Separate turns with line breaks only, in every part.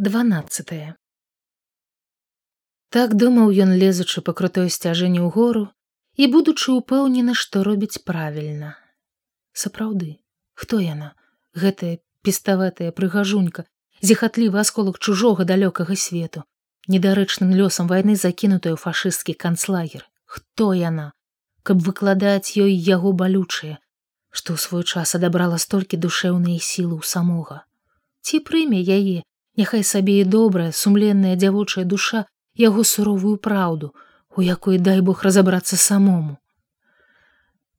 12 Так думаў ён лезучы па крутой сцяжыне ў гору і будучы ўпэўнены, што робіць правільна. Сапраўды, хто яна, гэтая пеставатая прыгажунька, зіхатлівы асколак чужога далёкага свету, недарэчным лёсам вайны закінутая ў фашысцкі канцлагер. Хто яна, каб выкладаць ёй яго балючае, што ў свой час адабрала столькі душэўныя сілы ў самога. Ці прыме яе, няхай сабе і добрая сумленная дзявочая душа яго суровую праўду, у якой дай бог разабрацца самому.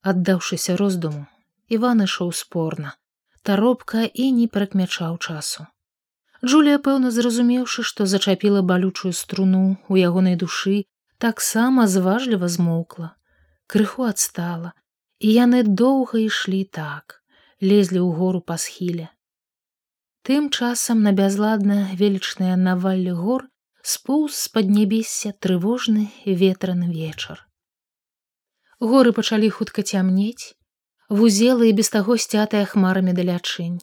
Аддаўшыся роздуму, Іван ішоў спорна, таропка і не прыкмячаў часу. Джулія пэўна зразумеўшы, што зачапіла балючую струну у ягонай душы, таксама зважліва змоўкла, крыху адстала, і яны доўга ішлі так, лезлі ў гору па схіле. Тым часам на бязладна велічныя наваллі гор споўз з паднябесся трывожны ветраны вечар. Горы пачалі хутка цямнець, вузелы і без таго сцятая хмарамі далячынь.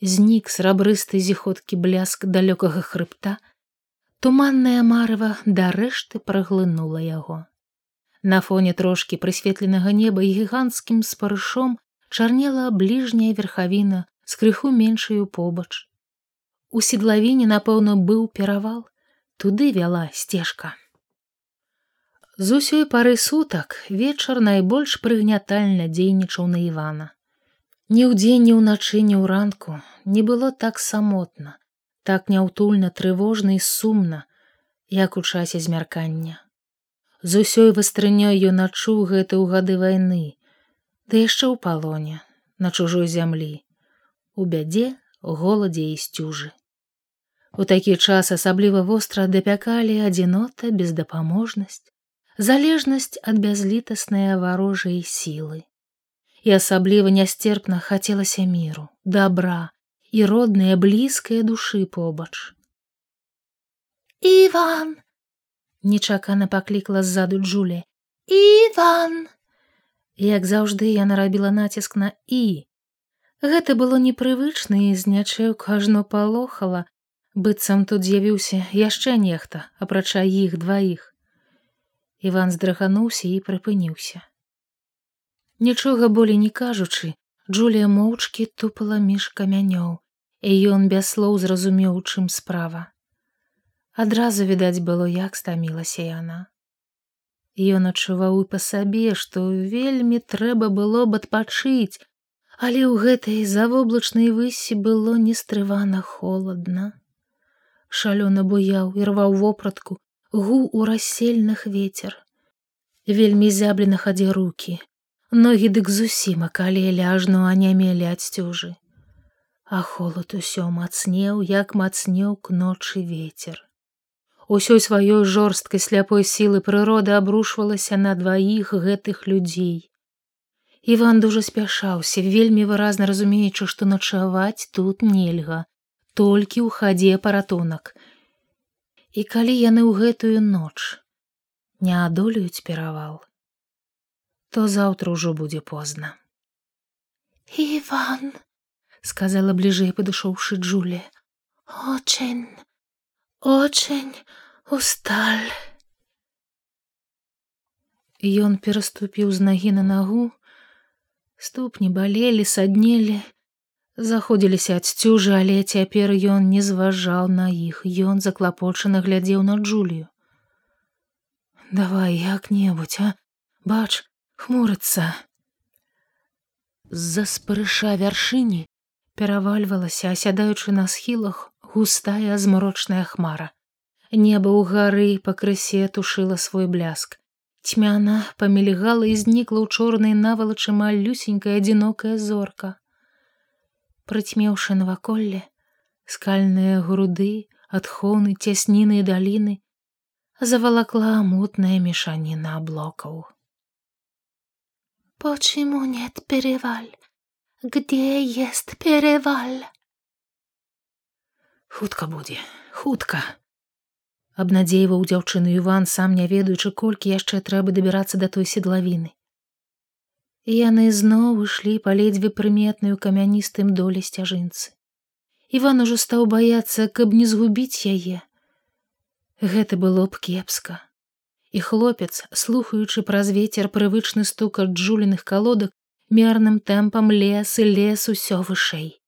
Знік срабрысты зіходкі бляск далёкага хрыбта, туманная марыва дарэшты праглынула яго. На фоне трошкі прысветленага неба гіганцкім спарышом чарнела бліжняя верхавіна з крыху меншаю побач. У седлавіне, напэўна, быў перавал, туды вяла сцежка. З усёй пары сутак вечар найбольш прыгнятальна дзейнічаў на Івана. Ні ўдзень, ні ўначы, ні ў ранку не было так самотна, так няўтульна трывожна і сумна, як у часе змяркання. З усёй вастрынёй ён адчуў гэта ў гады вайны, ды яшчэ ў палоне, на чужой зямлі, у бядзе, голадзе і сцюжы. У такі час асабліва востра дапякалі адзінота бездапаможнасць, залежнасць ад бязлітасныя варожай сілы. І асабліва нястерпна хацелася міру, добра і родныя блізкія душы побач. Іван! нечакана паклікла ззаду Джулі. Іван! Як заўжды я нарабіла націск на і. Гэта было непрывычна і з нячэўку ажно палохала, быццам тут з'явіўся яшчэ нехта апрача іх дваіх. Иван здрыгануўся і прыпыніўся. Нічога болей не кажучы джулія моўчкі тупала між камянёў і ён без слоў зразумеў чым справа. Адразу відаць было як стамілася яна. Ён адчуваў і па сабе што вельмі трэба было б адпачыць але ў гэтай завоблачнай высі было нестрывана холодна. Шалёна буяў і рваў вопратку гу у рассельных ветер вельмі зяблі на хадзе руки ногі дык зусім акалелі ажно анямелі ад сцюжы. А холод усё мацнеў як мацнеў к ночы ветер усёй сваёй жорсткай сляпой сілы прырода абрушвалася на дваіх гэтых людзей Іван дужа спяшаўся вельмі выразна разумеючы што начаваць тут нельга толькі ў хадзе паратунак. І калі яны ў гэтую ноч не адолююць перавал, то заўтра ўжо будзе позна. Іван сказала бліжэй падышоўшы Джулі очень очень усталь. Ён пераступіў з нагі на нагу, ступні балелі, саднелі, заходзіліся ад сцюжы, але цяпер ён не зважаў на іх ён заклапочана глядзеў на джулію давай як-небудзь а? Бач хмурыцца з-за спарыша вяршыні перавальвалася асядаючы на схілах густая змрочная хмара. Неба ў гары пакрысе тушыла свой бляск цьмяна памільгала і знікла ў чорнай навалачы малюсенькая адзінокая зорка. Прыцьмеўшы наваколле скальныя груды адхоўны цясніны даліны завалакла мутная мешаніна блокаў почему нет переваль? Где есть переваль? Хутка будзе хутка абнадзейваў дзяўчыну іван сам не ведаючы колькі яшчэ трэба дабірацца да той седлавіны яны зноў ішлі па ледзьве прыметную камяністым доле сцяжынцы Іван ужо стаў баяцца, каб не згубіць яе. Гэта было б кепска. І хлопец, слухаючы праз вецер прывычны стук ад джуліных калодак, мерным тэмпам лес і лес усё вышэй.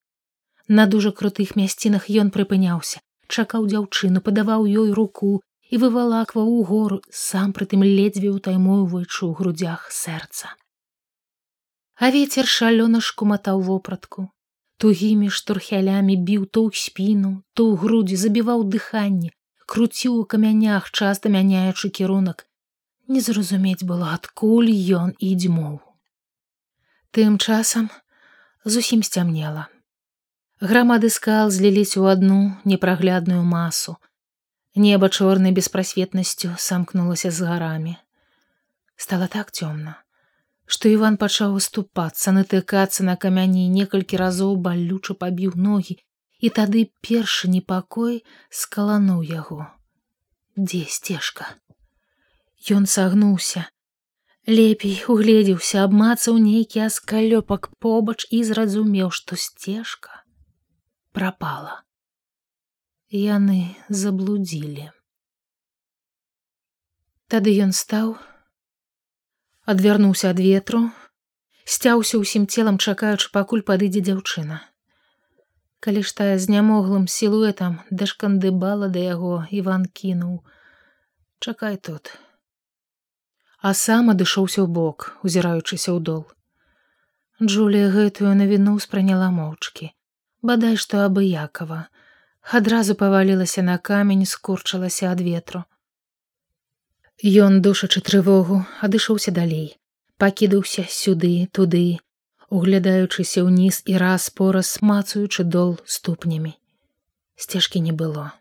На дужа крутых мясцінах ён прыпыняўся, чакаў дзяўчыну, падаваў ёй руку і вывалакваў у гору, сам прытым ледзьве ўтаймоўваючы ў грудях сэрца. А вецер шалёна шкуматаў вопратку. Тугімі штурхялямі біў то ў спіну, то ў грудзі забіваў дыханне, круціў у камянях, часта мяняючы кірунак. Не зразумець было, адкуль ён і дзьмоў. Тым часам зусім сцямнела. Грамады скал зліліся ў адну непраглядную масу. Неба чорнай беспрасветнасцю самкнулася з гарамі. Стала так цёмна, што Іван пачаў уступацца, натыкацца на камяні некалькі разоў балюча пабіў ногі, і тады першы непакой скалануў яго. Дзе сцежка? Ён сагнуўся, лепей угледзеўся, абмацаў нейкі аскалёпак побач і зразумеў, што сцежка прапала. Яны заблудзілі. Тады ён стаў, адвярнуўся ад ветру, сцяўся ўсім целам, чакаючы, пакуль падыдзе дзяўчына. Калі ж тая знямоглым сілуэтам дашкандыбала да яго Іван кінуў: « Чакай тут. А сам адышоўся ў бок, узіраючыся ў дол. Джулія гэтую навіну спраняла моўчкі бадай што абыякова адразу павалілася на камень скурчылася ад ветру. Ён душачы трывогу адышоўся далей. Пакідаўся сюды туды углядаючыся ўніз і раз пораз мацаючы дол ступнямі. Сцежкі не было.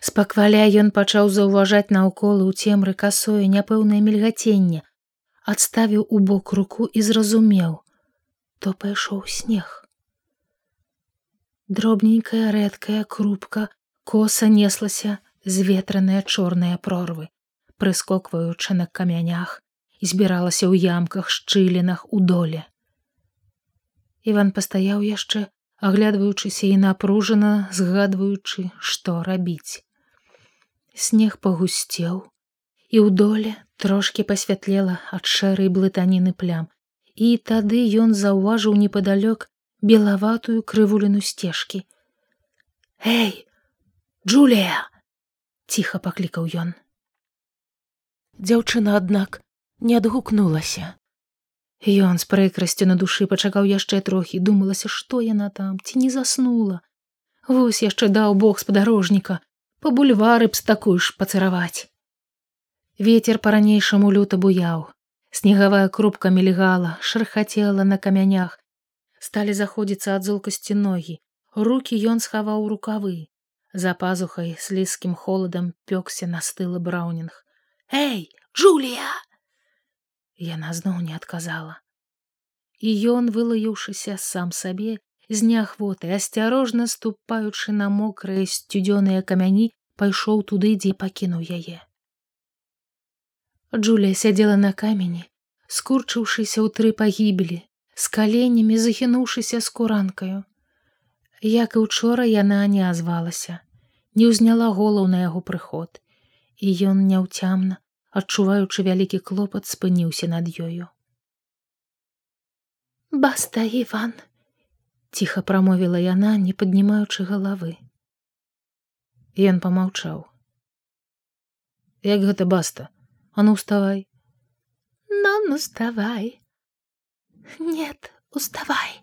Спакваля ён пачаў заўважаць наўколы ў цемры касое няпэўнае мільгаценне. Адставіў у бок руку і зразумеў. То пайшоў снег дробненькая рэдкая крупка коса неслася зветраныя чорныя прорвы прыскокваючы на камянях і збіралася ў ямках шчылінах у доле. Іван пастаяў яшчэ аглядваючыся і напружана згадваючы што рабіць. Снег пагусцеў і ў доле трошки пасвятлела ад шэрай блытаніны плям і тады ён заўважыў непадалёк белаватую крывуліну сцежкі. Эй, Джулія! ціха паклікаў ён. Дзяўчына, аднак, не адгукнулася. Ён з прыкрасцю на душы пачакаў яшчэ трохі, думалася, што яна там ці не заснула. Вось яшчэ даў бог спадарожніка, па бульвары б з такой ж пацараваць. Вецер па-ранейшаму люта буяў. Снегавая крупка мільгала, шархацела на камянях, сталі заходзіцца ад золкасці ногі руки ён схаваў рукавы. За пазухай слізкім холадам пёкся на стылы браўнінг эй джулія яна зноў не адказала і ён вылаяўшыся сам сабе з неахвотай асцярожна ступаючы на мокрыя сцюдзёныя камяні пайшоў туды дзе пакінуў яе Джулія сядзела на камені скурчыўшыся ў тры пагібелі з каленямі захінуўшыся скуранкаю. Як і учора яна не азвалася, не ўзняла голаў на яго прыход, і ён няўцямна, адчуваючы вялікі клопат спыніўся над ёю. Баста Іван, ціха прамовіла яна, не паднімаючы галавы. Ён помаўчаў. Як гэта баста, а ну вставай. Ну, ну вставай. Нет, уставай.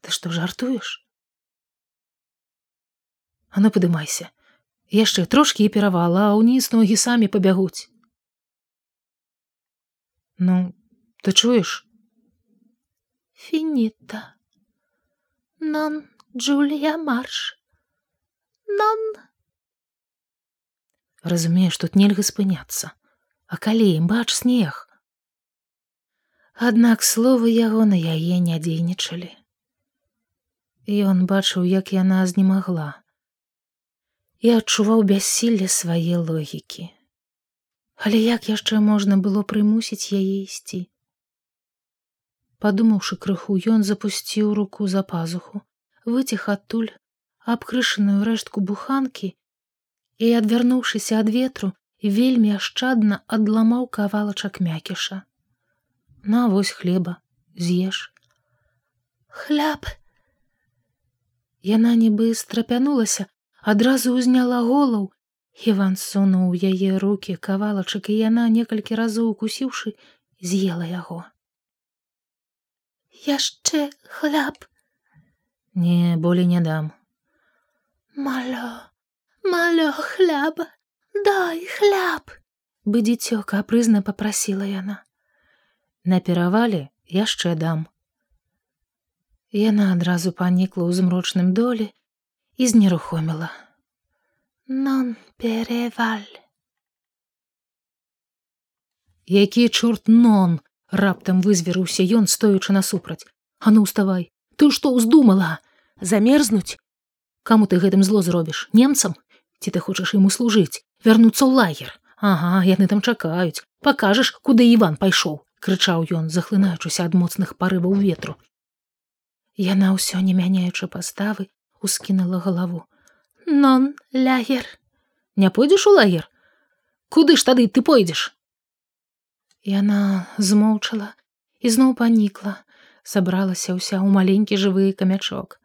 Ты что, жартуешь? А ну падымайся. Яшчэ трошкі і перавала, а ўніз ногі самі пабягуць. Ну, ты чуеш? Фініта. Нон Джулія марш. Нон. Разумееш, тут нельга спыняцца. А калі ім бач снег, Аднак словы яго на яе не дзейнічалі. Ён бачыў, як яна знемагла і адчуваў бяссілле свае логікі. Але як яшчэ можна было прымусіць яе ісці? Падумаўшы крыху, ён запусціў руку за пазуху, выціх адтуль абкрышаную рэштку буханкі і, адвярнуўшыся ад ветру, вельмі ашчадна адламаў кавалачак мякіша. На вось хлеба, з'еш. Хляб. Яна нібы страпянулася, адразу ўзняла голаў, Іван сунуў яе руки кавалачак і яна некалькі разоў укусіўшы, з'ела яго. Яшчэ хляб. Не, болей не дам. Мало, мало хляба, дай хляб, бы дзіцё капрызна попрасіла яна. На перавале яшчэ дам. Яна адразу панікла ў змрочным доле і знерухоміла. Нон переваль. Які чорт нон? Раптам вызверыўся ён стоючы насупраць. А ну уставай, ты што ўздумала замерзнуць? Каму ты гэтым зло зробіш? Немцам? Ці ты хочаш ему служыць вярнуцца ў лагер? Ага яны там чакаюць. Пакажаш куды Іван пайшоў крычаў ён захлынаючыся ад моцных парываў ветру. Яна ўсё не мяняючы паставы ускінула галаву. Нон лагер! Не пойдзеш у лагер? Куды ж тады ты пойдзеш? Яна змоўчала і зноў панікла сабралася ўся ў маленькі жывы камячок.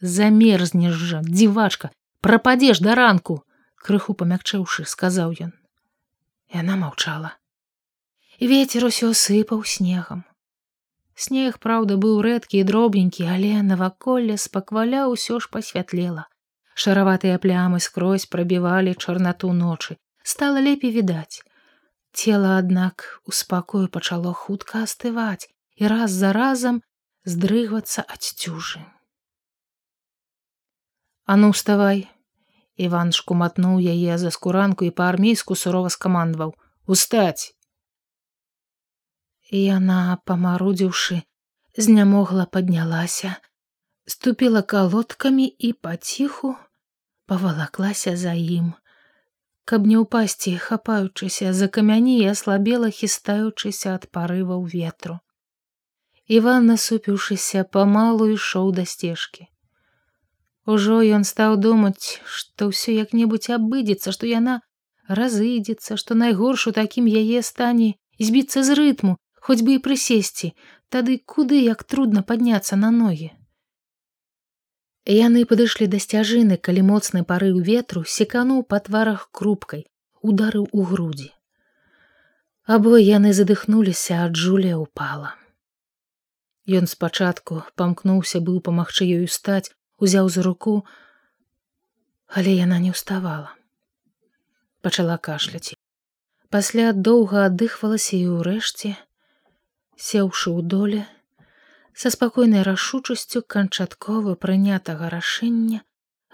Замерзнеш жа дзівачка прападзеш да ранку! крыху памякчэўшы сказаў ён. Яна маўчала ветер усё сыпаў снегам снег праўда быў рэдкі і дробненькі але наваколле спакваля ўсё ж пасвятлела шараватыя плямы скрозь прабівалі чарнату ночы стала лепей відаць цела аднак у спакою пачало хутка астываць і раз за разам здрыгвацца ад цюжы А ну вставай. Іван шкуматнуў яе за скуранку і па-армейску сурова скамандваў устаць. Яна, памарудзіўшы, знямогла паднялася, ступіла калодкамі і паціху павалаклася за ім. Каб не ўпасці, хапаючыся за камяні і аслабела хістаючыся ад парываў ветру. Іван, насупіўшыся, памалу ішоў да сцежкі. Ужо ён стаў думаць, што ўсё як-небудзь абыдзецца, што яна разыдзецца, што найгорш у такім яе стане збіцца з рытму, хоць бы і прысесці, тады куды як трудна падняцца на ногі. Яны падышлі да сцяжыны, калі моцны парыў ветру секануў па тварах крупкай, ударыў у грудзі. Або яны задыхнуліся, ад жуля упала. Ён спачатку памкнуўся быў памагчы ёю стаць, узяў за руку, але яна не ўставала. Пачала кашляць. Пасля доўга аддыхвалася і ўрэшце, сеўшы ў доле, са спакойнай рашучасцю канчаткова прынятага рашэння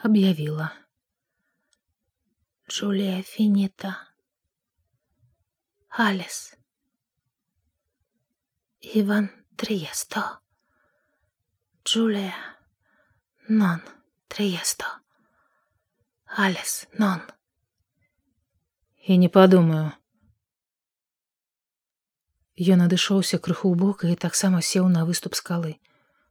аб'явіла: Джулія фініта Алес Іван Трыесто Джулія Non, Триесто. Алес, нон. І не падумаю. Ён адышоўся крыху ў бок і таксама сеў на выступ скалы.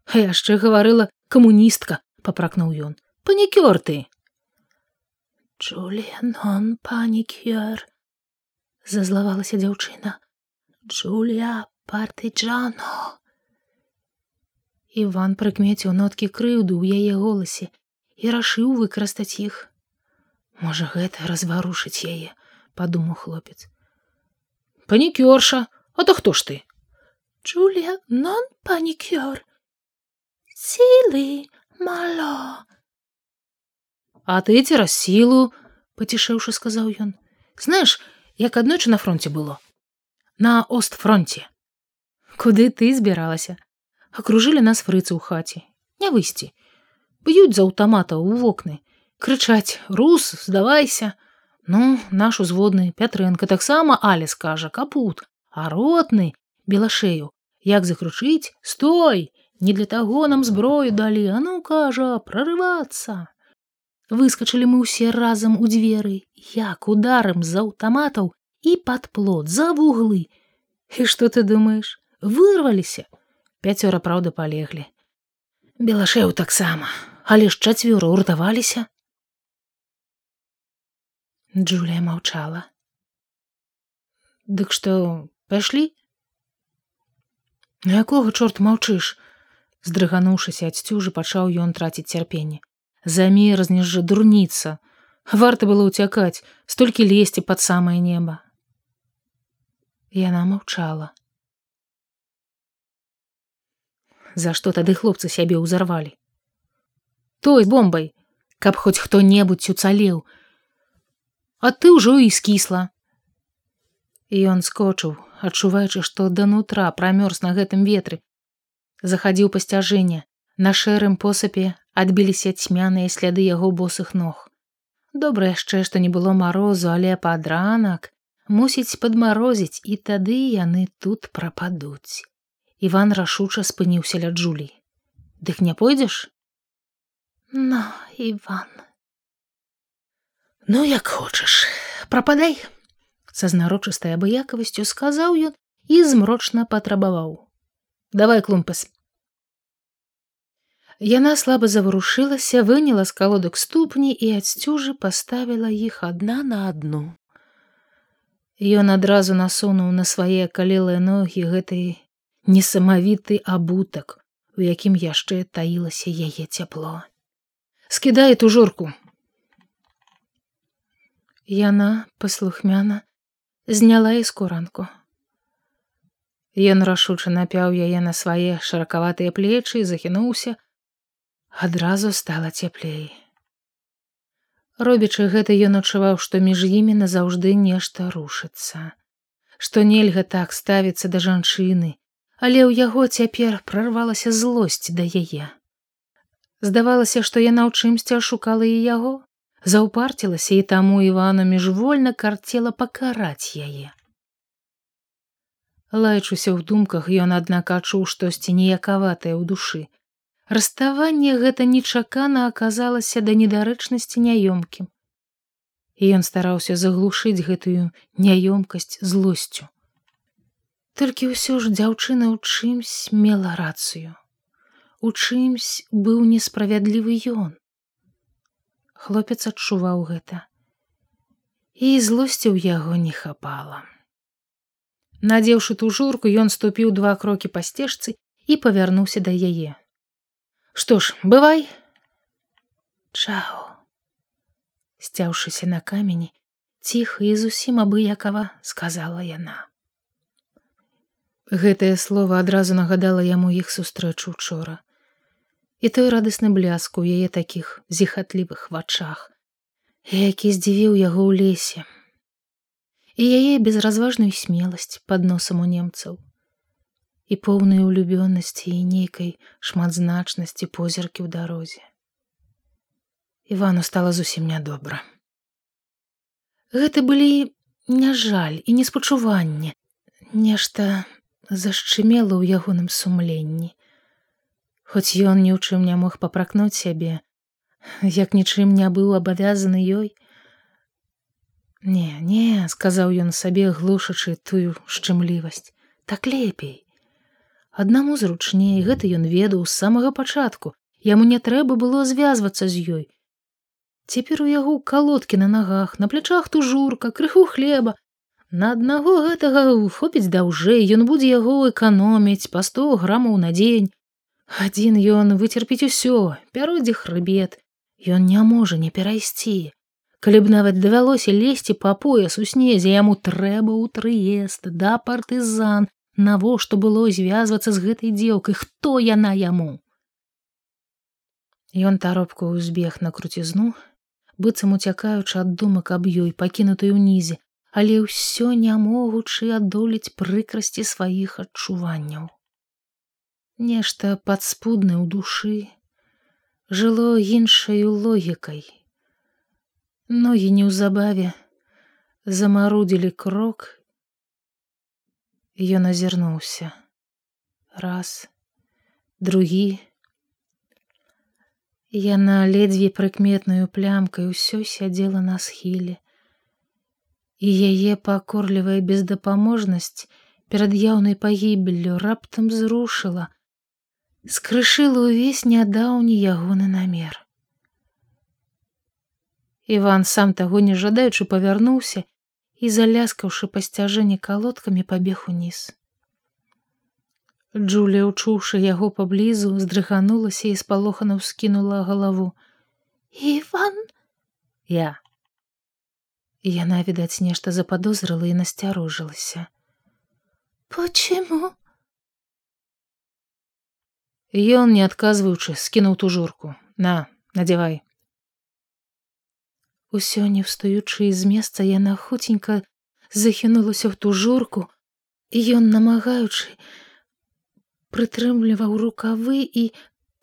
А яшчэ гаварыла камуністка, папракнуў ён. Панікёр ты. Джулія нон панікёр. Зазлавалася дзяўчына. Джулія партыджано. Іван прыкмеціў ноткі крыўду ў яе голасе і рашыў выкарыстаць іх. Можа гэта разварушыць яе, падумаў хлопец. Панікёрша, а то хто ж ты? Джулія нон панікёр сілы мало. А ты цераз сілу, пацішэўшы сказаў ён. Знаеш, як аднойчы на фронте было. На остфронте. Куды ты збіралася? акружылі нас фрыцы ў хаце не выйсці б'юць з аўтамата ў вокны крычаць рус здавайся ну наш узводны пятрэнка таксама але скажа капут а ротны белашею як закручыць? Стой! Не для таго нам зброю далі а ну кажа прорывацца выскочылі мы ўсе разам у дзверы як ударым з аўтаматаў і пад плот за вуглы. І что ты думаешь вырваліся! Пяцёра праўда палеглі. Белашеў таксама але ж чацвёра уртаваліся Джулія маўчала. Дык што пайшлі На якога чорт маўчыш? Здрыгануўшыся ад сцюжы пачаў ён траціць цярпенне. Замерзнеш жа дурніца. Варта было ўцякаць столькі лезці пад самае неба. Яна маўчала. За што тады хлопцы сябе ўзарвалі? Той бомбай каб хоць хто-небудзь уцалеў. А ты ўжо і скісла. Ён скочыў адчуваючы што да нутра прамёрз на гэтым ветры захадзіў па сцяжэнне на шэрым посапе адбіліся цьмяныя сляды яго босых ног добра яшчэ што не было марозу але пад ранак мусіць падмарозіць і тады яны тут прападуць Іван рашуча спыніўся ля Джулі. Дык не пойдзеш? На Іван. Ну як хочаш, прападай, са знарочыстай абыякавасцю сказаў ён і змрочна патрабаваў. давай клумпас. Яна слаба заварушылася, выняла з калодак ступні і ад сцюжы паставіла іх адна на адну. Ён адразу насунуў на свае калелыя ногі гэтай несамавіты абутак, у якім яшчэ таілася яе цяпло. Скідае ту журку. Яна паслухмяна зняла і скуранку. Ён рашуча напяў яе на свае шыракаватыя плечы і захінуўся, адразу стала цяплей. Робячы гэта ён адчуваў, што між імі назаўжды нешта рушыцца, што нельга так ставіцца да жанчыны, але ў яго цяпер прарвалася злосць да яе. Здавалася, што яна ў чымсьці ашукала і яго, заўпарцілася і таму Івану міжвольна карцела пакараць яе. Лаючыся ў думках ён аднак адчуў штосьці ніякаватае ў душы. Раставанне гэта нечакана аказалася да недарэчнасці няёмкім. І ён стараўся заглушыць гэтую няёмкасць злосцю. Толькі ўсё ж дзяўчына ў чымсь мела рацыю. У чымсь быў несправядлівы ён. Хлопец адчуваў гэта. І злосці ў яго не хапала. Надзеўшы ту журку, ён ступіў два крокі па сцежцы і павярнуўся да яе. Што ж, бывай, Чао, сцяўшыся на камені, ціха і зусім абыякава сказала яна. Гэтае слово адразу нагадала яму іх сустрэчу учора. І той радасны бляск у яе такіх зіхатлівых вачах, які здзівіў яго ў лесе. І яе безразважную смеласць пад носам у немцаў. І поўныя ўлюбёнасці і нейкай шматзначнасці позіркі ў дарозе. Івану стала зусім нядобра. Гэта былі не жаль і неспачуванне, нешта зашчымела ў ягоным сумленні. Хоць ён ні ў чым не мог папракнуць сябе, як нічым не быў абавязаны ёй. Не, не, сказаў ён сабе, глушачы тую шчымлівасць, так лепей. Аднаму зручней гэта ён ведаў з самага пачатку, яму не трэба было звязвацца з ёй. Цяпер у яго калодкі на нагах, на плячах тужурка, крыху хлеба, На аднаго гэтага хопіць даўжэй, ён будзе яго эканоміць па сто грамаў на дзень. Адзін ён выцерпіць усё, пяродзе хрыбет, Ён не можа не перайсці. Калі б нават давялося лезці па пояс у снезе, яму трэба ў трыезд, да партызан, навошта было звязвацца з гэтай дзелкай, хто яна яму. Ён таропку ўзбег на круцізну, быццам уцякаючы ад думак аб ёй пакінутай унізе, але ўсё не могучы адолець прыкрасці сваіх адчуванняў. Нешта падспуднае ў душы жыло іншаю логікай. Ногі неўзабаве замарудзілі крок. Ён азірнуўся раз, другі. Яна ледзьве прыкметную плямкай усё сядзела на схіле і яе пакорлівая бездапаможнасць перад яўнай пагібеллю раптам зрушыла, скрышыла ўвесь нядаўні ягоны намер. Іван сам таго не жадаючы павярнуўся і заляскаўшы па сцяжыне калодкамі пабег уніз. Джулія, учуўшы яго паблізу, здрыганулася і спалохана ўскінула галаву.
Іван
я. Яна, відаць, нешта западозрыла і насцярожылася.
Почему?
Ён, не адказваючы, скінуў тужурку. На, надзявай. Усё не встаючы з месца яна хуценька захінулася ў тужурку, і ён намагаючы прытрымліваў рукавы і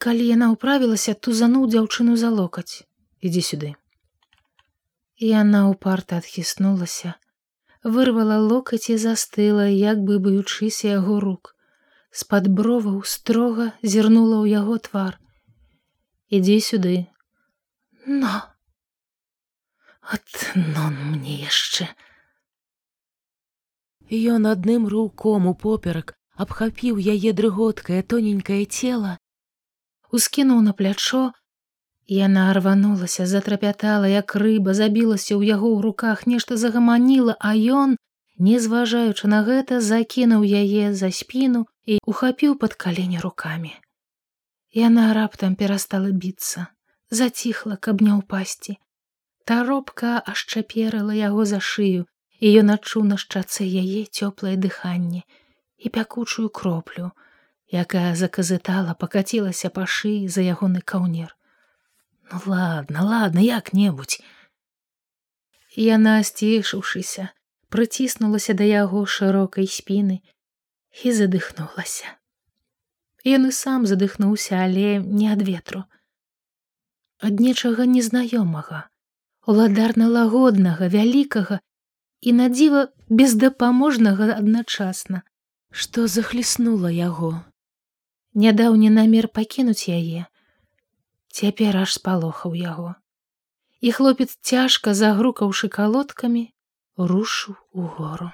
калі яна ўправілася тузануў дзяўчыну за локаць ідзі сюды яна ўпарта адхіснулася вырвала локаць і застыла як бы баючыся яго рук з-пад броваў строга зірнула ў яго твар. Ідзі сюды
но аднон мне яшчэ
Ён адным руком у поперак абхапіў яе дрыготкае тоненькае цела
ускінуў на плячо. Яна рванулася затрапятала як рыба забілася ў яго ў руках нешта загаманіла а ён не зважаючы на гэта закінуў яе за спіну і ухапіў пад калені рукамі яна раптам перастала біцца заціхла каб не ўпасці таропка ашчаперыла яго за шыю і ён адчуў на шчацы яе цёплае дыханне і пякучую кроплю, якая заказытала пакацілася па шыі за ягоны каўнер. Ну ладно, ладно, як-небудзь. Яна сцішыўшыся, прыціснулася да яго шырокай спіны і задыхнулася. Ён і сам задыхнуўся, але не ад ветру. Ад нечага незнаёмага, уладарна лагоднага, вялікага і надзіва бездапаможнага адначасна што захліснула яго. Нядаўні намер пакінуць яе. Цяпер аж спалохаў яго. І хлопец цяжка загрукаўшы калодкамі, рушыў у гору.